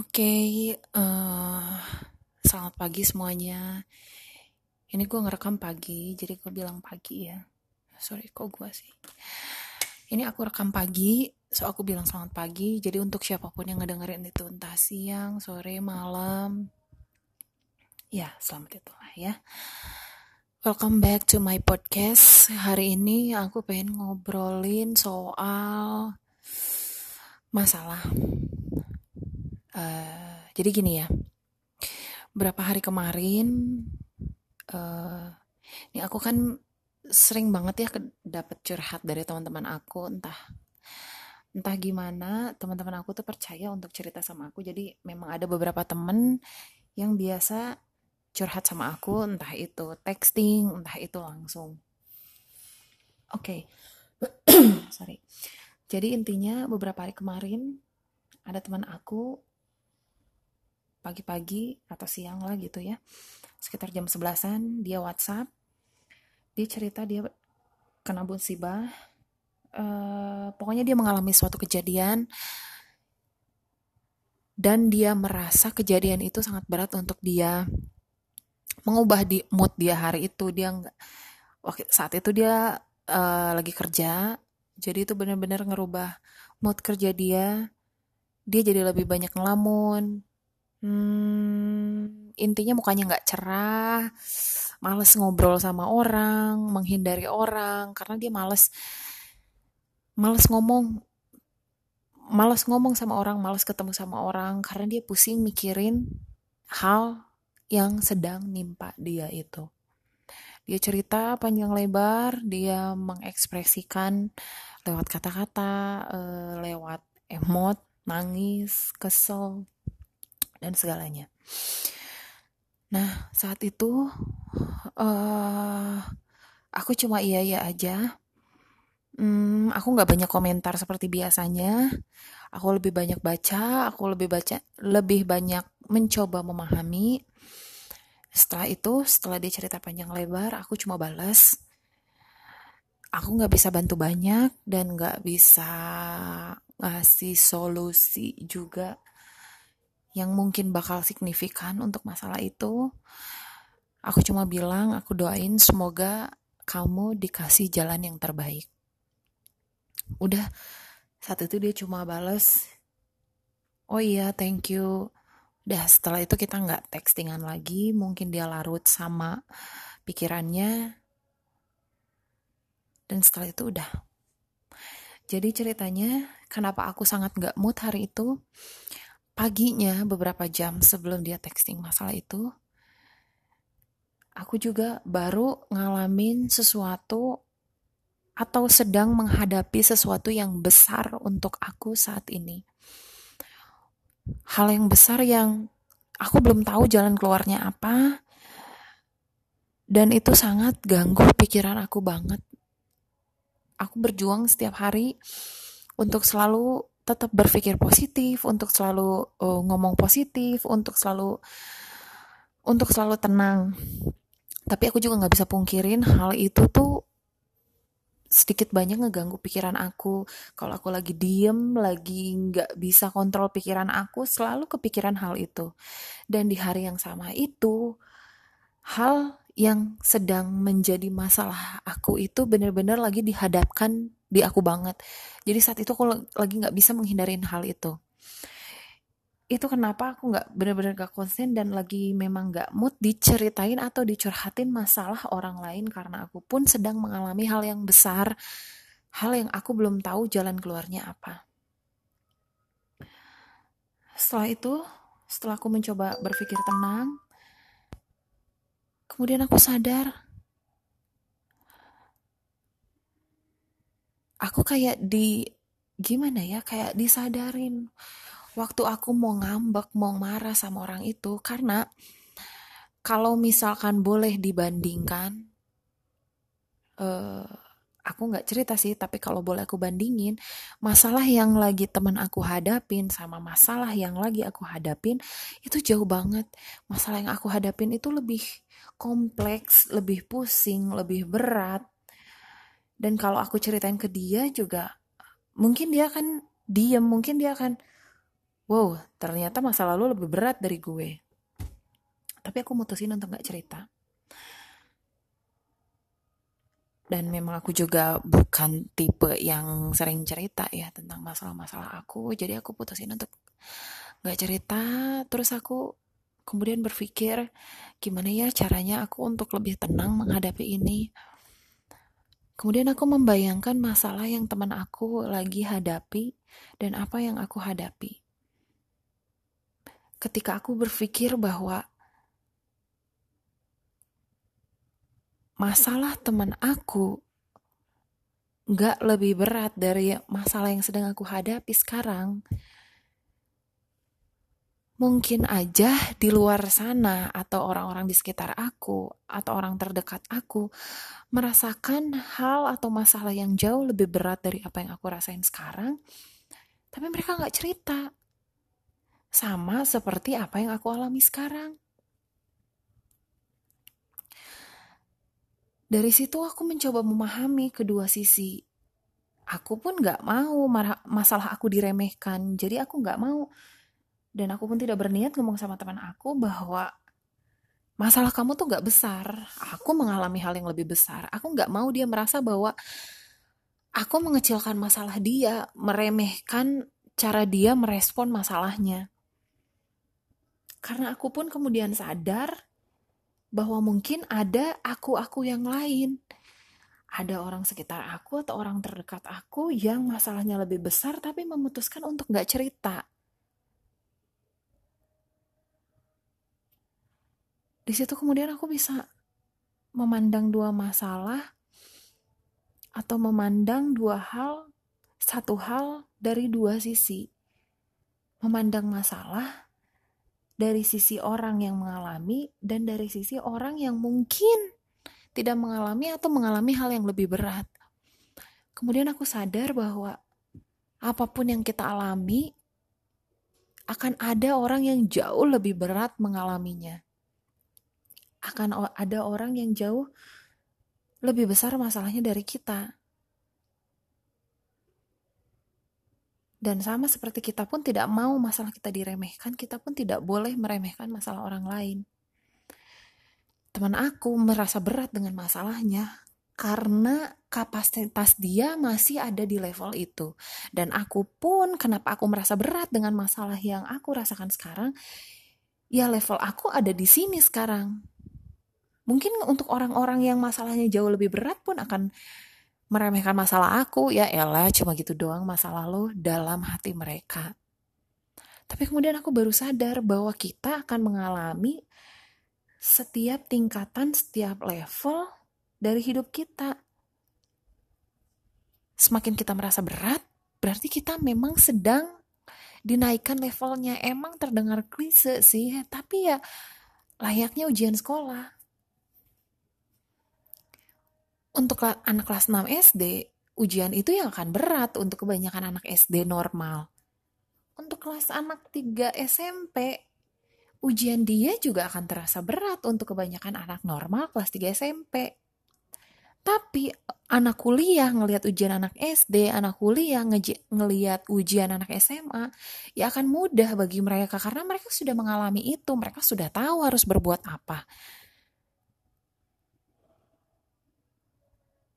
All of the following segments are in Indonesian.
Oke, eh, selamat pagi semuanya. Ini gue ngerekam pagi, jadi gue bilang pagi ya. Sorry, kok gue sih? Ini aku rekam pagi, so aku bilang selamat pagi. Jadi untuk siapa pun yang ngedengerin itu entah siang, sore, malam, ya selamat itulah ya. Welcome back to my podcast. Hari ini aku pengen ngobrolin soal masalah. Eh, jadi gini ya, berapa hari kemarin, eh, ini aku kan sering banget ya dapet curhat dari teman-teman aku, entah entah gimana teman-teman aku tuh percaya untuk cerita sama aku. Jadi memang ada beberapa temen yang biasa curhat sama aku, entah itu texting, entah itu langsung. Oke, sorry. Jadi intinya beberapa hari kemarin ada teman aku pagi-pagi atau siang lah gitu ya. Sekitar jam 11an dia WhatsApp. Dia cerita dia kena musibah. Eh, pokoknya dia mengalami suatu kejadian. Dan dia merasa kejadian itu sangat berat untuk dia mengubah di mood dia hari itu. Dia nggak saat itu dia eh, lagi kerja. Jadi itu benar-benar ngerubah mood kerja dia. Dia jadi lebih banyak ngelamun Hmm, intinya mukanya nggak cerah, males ngobrol sama orang, menghindari orang, karena dia males, males ngomong, males ngomong sama orang, males ketemu sama orang, karena dia pusing mikirin hal yang sedang nimpa dia itu. Dia cerita panjang lebar, dia mengekspresikan lewat kata-kata, eh, lewat emot, nangis, kesel, dan segalanya. Nah, saat itu eh aku cuma iya iya aja. Hmm, aku nggak banyak komentar seperti biasanya. Aku lebih banyak baca, aku lebih baca, lebih banyak mencoba memahami. Setelah itu, setelah dia cerita panjang lebar, aku cuma balas. Aku nggak bisa bantu banyak dan nggak bisa ngasih solusi juga yang mungkin bakal signifikan untuk masalah itu. Aku cuma bilang, aku doain semoga kamu dikasih jalan yang terbaik. Udah, saat itu dia cuma bales, oh iya thank you. Udah setelah itu kita nggak textingan lagi, mungkin dia larut sama pikirannya. Dan setelah itu udah. Jadi ceritanya, kenapa aku sangat nggak mood hari itu? Paginya beberapa jam sebelum dia texting masalah itu aku juga baru ngalamin sesuatu atau sedang menghadapi sesuatu yang besar untuk aku saat ini. Hal yang besar yang aku belum tahu jalan keluarnya apa dan itu sangat ganggu pikiran aku banget. Aku berjuang setiap hari untuk selalu tetap berpikir positif, untuk selalu uh, ngomong positif, untuk selalu untuk selalu tenang. Tapi aku juga nggak bisa pungkirin hal itu tuh sedikit banyak ngeganggu pikiran aku. Kalau aku lagi diem, lagi nggak bisa kontrol pikiran aku, selalu kepikiran hal itu. Dan di hari yang sama itu, hal yang sedang menjadi masalah aku itu benar-benar lagi dihadapkan di aku banget. Jadi saat itu aku lagi nggak bisa menghindarin hal itu. Itu kenapa aku nggak benar-benar gak konsen dan lagi memang nggak mood diceritain atau dicurhatin masalah orang lain karena aku pun sedang mengalami hal yang besar, hal yang aku belum tahu jalan keluarnya apa. Setelah itu, setelah aku mencoba berpikir tenang, kemudian aku sadar aku kayak di gimana ya kayak disadarin. Waktu aku mau ngambek mau marah sama orang itu karena kalau misalkan boleh dibandingkan uh, aku nggak cerita sih tapi kalau boleh aku bandingin masalah yang lagi teman aku hadapin sama masalah yang lagi aku hadapin itu jauh banget. Masalah yang aku hadapin itu lebih kompleks lebih pusing lebih berat dan kalau aku ceritain ke dia juga mungkin dia akan diem mungkin dia akan wow ternyata masa lalu lebih berat dari gue. Tapi aku mutusin untuk gak cerita. Dan memang aku juga bukan tipe yang sering cerita ya tentang masalah-masalah aku. Jadi aku putusin untuk gak cerita. Terus aku kemudian berpikir gimana ya caranya aku untuk lebih tenang menghadapi ini kemudian aku membayangkan masalah yang teman aku lagi hadapi dan apa yang aku hadapi. Ketika aku berpikir bahwa masalah teman aku gak lebih berat dari masalah yang sedang aku hadapi sekarang, mungkin aja di luar sana atau orang-orang di sekitar aku atau orang terdekat aku merasakan hal atau masalah yang jauh lebih berat dari apa yang aku rasain sekarang, tapi mereka gak cerita. Sama seperti apa yang aku alami sekarang. Dari situ aku mencoba memahami kedua sisi. Aku pun gak mau masalah aku diremehkan, jadi aku gak mau. Dan aku pun tidak berniat ngomong sama teman aku bahwa masalah kamu tuh gak besar. Aku mengalami hal yang lebih besar. Aku gak mau dia merasa bahwa aku mengecilkan masalah dia, meremehkan cara dia merespon masalahnya. Karena aku pun kemudian sadar bahwa mungkin ada aku-aku yang lain. Ada orang sekitar aku atau orang terdekat aku yang masalahnya lebih besar tapi memutuskan untuk gak cerita. Di situ kemudian aku bisa memandang dua masalah atau memandang dua hal, satu hal dari dua sisi. Memandang masalah dari sisi orang yang mengalami dan dari sisi orang yang mungkin tidak mengalami atau mengalami hal yang lebih berat. Kemudian aku sadar bahwa apa pun yang kita alami akan ada orang yang jauh lebih berat mengalaminya. Akan ada orang yang jauh lebih besar masalahnya dari kita. Dan sama seperti kita pun tidak mau masalah kita diremehkan, kita pun tidak boleh meremehkan masalah orang lain. Teman aku merasa berat dengan masalahnya karena kapasitas dia masih ada di level itu. Dan aku pun kenapa aku merasa berat dengan masalah yang aku rasakan sekarang, ya level aku ada di sini sekarang. Mungkin untuk orang-orang yang masalahnya jauh lebih berat pun akan meremehkan masalah aku, ya elah cuma gitu doang masa lalu dalam hati mereka. Tapi kemudian aku baru sadar bahwa kita akan mengalami setiap tingkatan, setiap level dari hidup kita. Semakin kita merasa berat, berarti kita memang sedang dinaikkan levelnya. Emang terdengar klise sih, tapi ya layaknya ujian sekolah untuk anak kelas 6 SD, ujian itu yang akan berat untuk kebanyakan anak SD normal. Untuk kelas anak 3 SMP, ujian dia juga akan terasa berat untuk kebanyakan anak normal kelas 3 SMP. Tapi anak kuliah ngelihat ujian anak SD, anak kuliah ngelihat ujian anak SMA, ya akan mudah bagi mereka karena mereka sudah mengalami itu, mereka sudah tahu harus berbuat apa.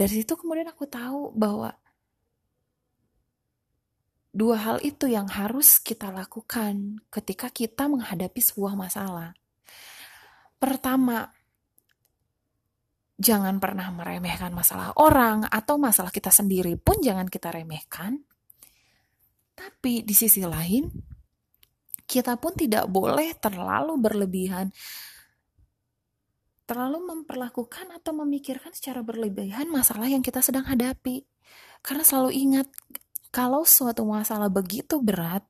Dari situ kemudian aku tahu bahwa dua hal itu yang harus kita lakukan ketika kita menghadapi sebuah masalah. Pertama, jangan pernah meremehkan masalah orang atau masalah kita sendiri pun jangan kita remehkan. Tapi di sisi lain, kita pun tidak boleh terlalu berlebihan terlalu memperlakukan atau memikirkan secara berlebihan masalah yang kita sedang hadapi. Karena selalu ingat, kalau suatu masalah begitu berat,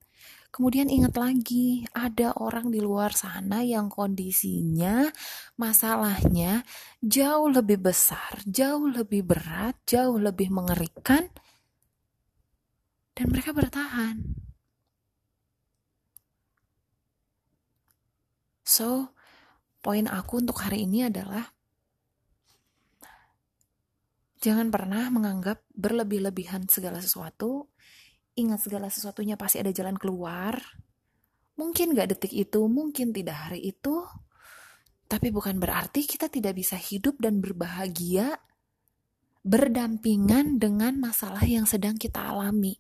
kemudian ingat lagi, ada orang di luar sana yang kondisinya, masalahnya jauh lebih besar, jauh lebih berat, jauh lebih mengerikan, dan mereka bertahan. So, poin aku untuk hari ini adalah jangan pernah menganggap berlebih-lebihan segala sesuatu. Ingat segala sesuatunya pasti ada jalan keluar. Mungkin gak detik itu, mungkin tidak hari itu, tapi bukan berarti kita tidak bisa hidup dan berbahagia berdampingan dengan masalah yang sedang kita alami.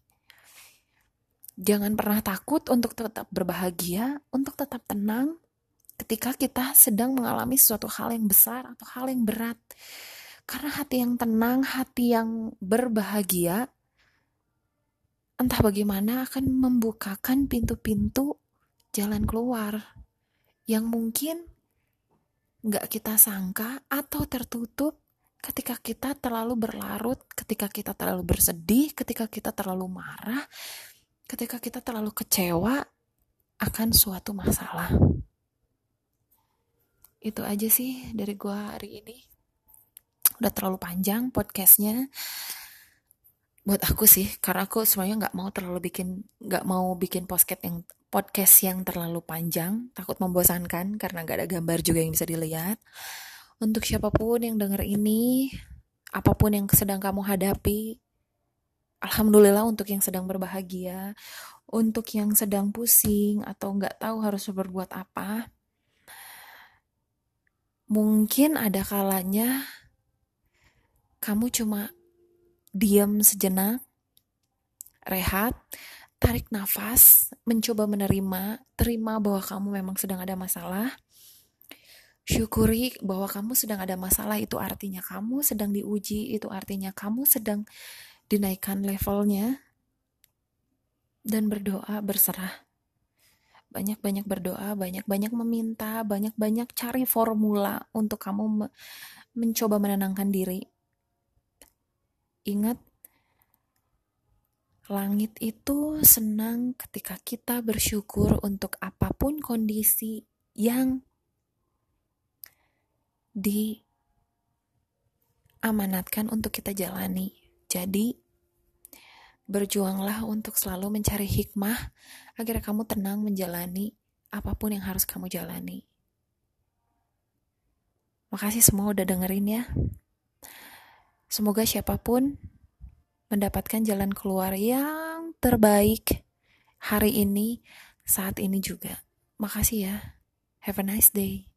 Jangan pernah takut untuk tetap berbahagia, untuk tetap tenang ketika kita sedang mengalami sesuatu hal yang besar atau hal yang berat. Karena hati yang tenang, hati yang berbahagia, entah bagaimana akan membukakan pintu-pintu jalan keluar yang mungkin nggak kita sangka atau tertutup ketika kita terlalu berlarut, ketika kita terlalu bersedih, ketika kita terlalu marah, ketika kita terlalu kecewa akan suatu masalah. Itu aja sih dari gua hari ini. Udah terlalu panjang podcastnya. Buat aku sih, karena aku semuanya nggak mau terlalu bikin, nggak mau bikin podcast yang podcast yang terlalu panjang, takut membosankan karena nggak ada gambar juga yang bisa dilihat. Untuk siapa pun yang dengar ini, apa pun yang sedang kamu hadapi, Alhamdulillah untuk yang sedang berbahagia, untuk yang sedang pusing atau nggak tahu harus berbuat apa, mungkin ada kalanya kamu cuma diam sejenak, rehat, tarik nafas, mencoba menerima, terima bahwa kamu memang sedang ada masalah, Syukuri bahwa kamu sedang ada masalah itu artinya kamu sedang diuji, itu artinya kamu sedang dinaikkan levelnya dan berdoa berserah. Banyak-banyak berdoa, banyak-banyak meminta, banyak-banyak cari formula untuk kamu me mencoba menenangkan diri. Ingat, langit itu senang ketika kita bersyukur untuk apa pun kondisi yang diamanatkan untuk kita jalani. Jadi, berjuanglah untuk selalu mencari hikmah agar kamu tenang menjalani apa pun yang harus kamu jalani. Makasih semua udah dengerin ya. Semoga siapa pun mendapatkan jalan keluar yang terbaik hari ini, saat ini juga. Makasih ya. Have a nice day.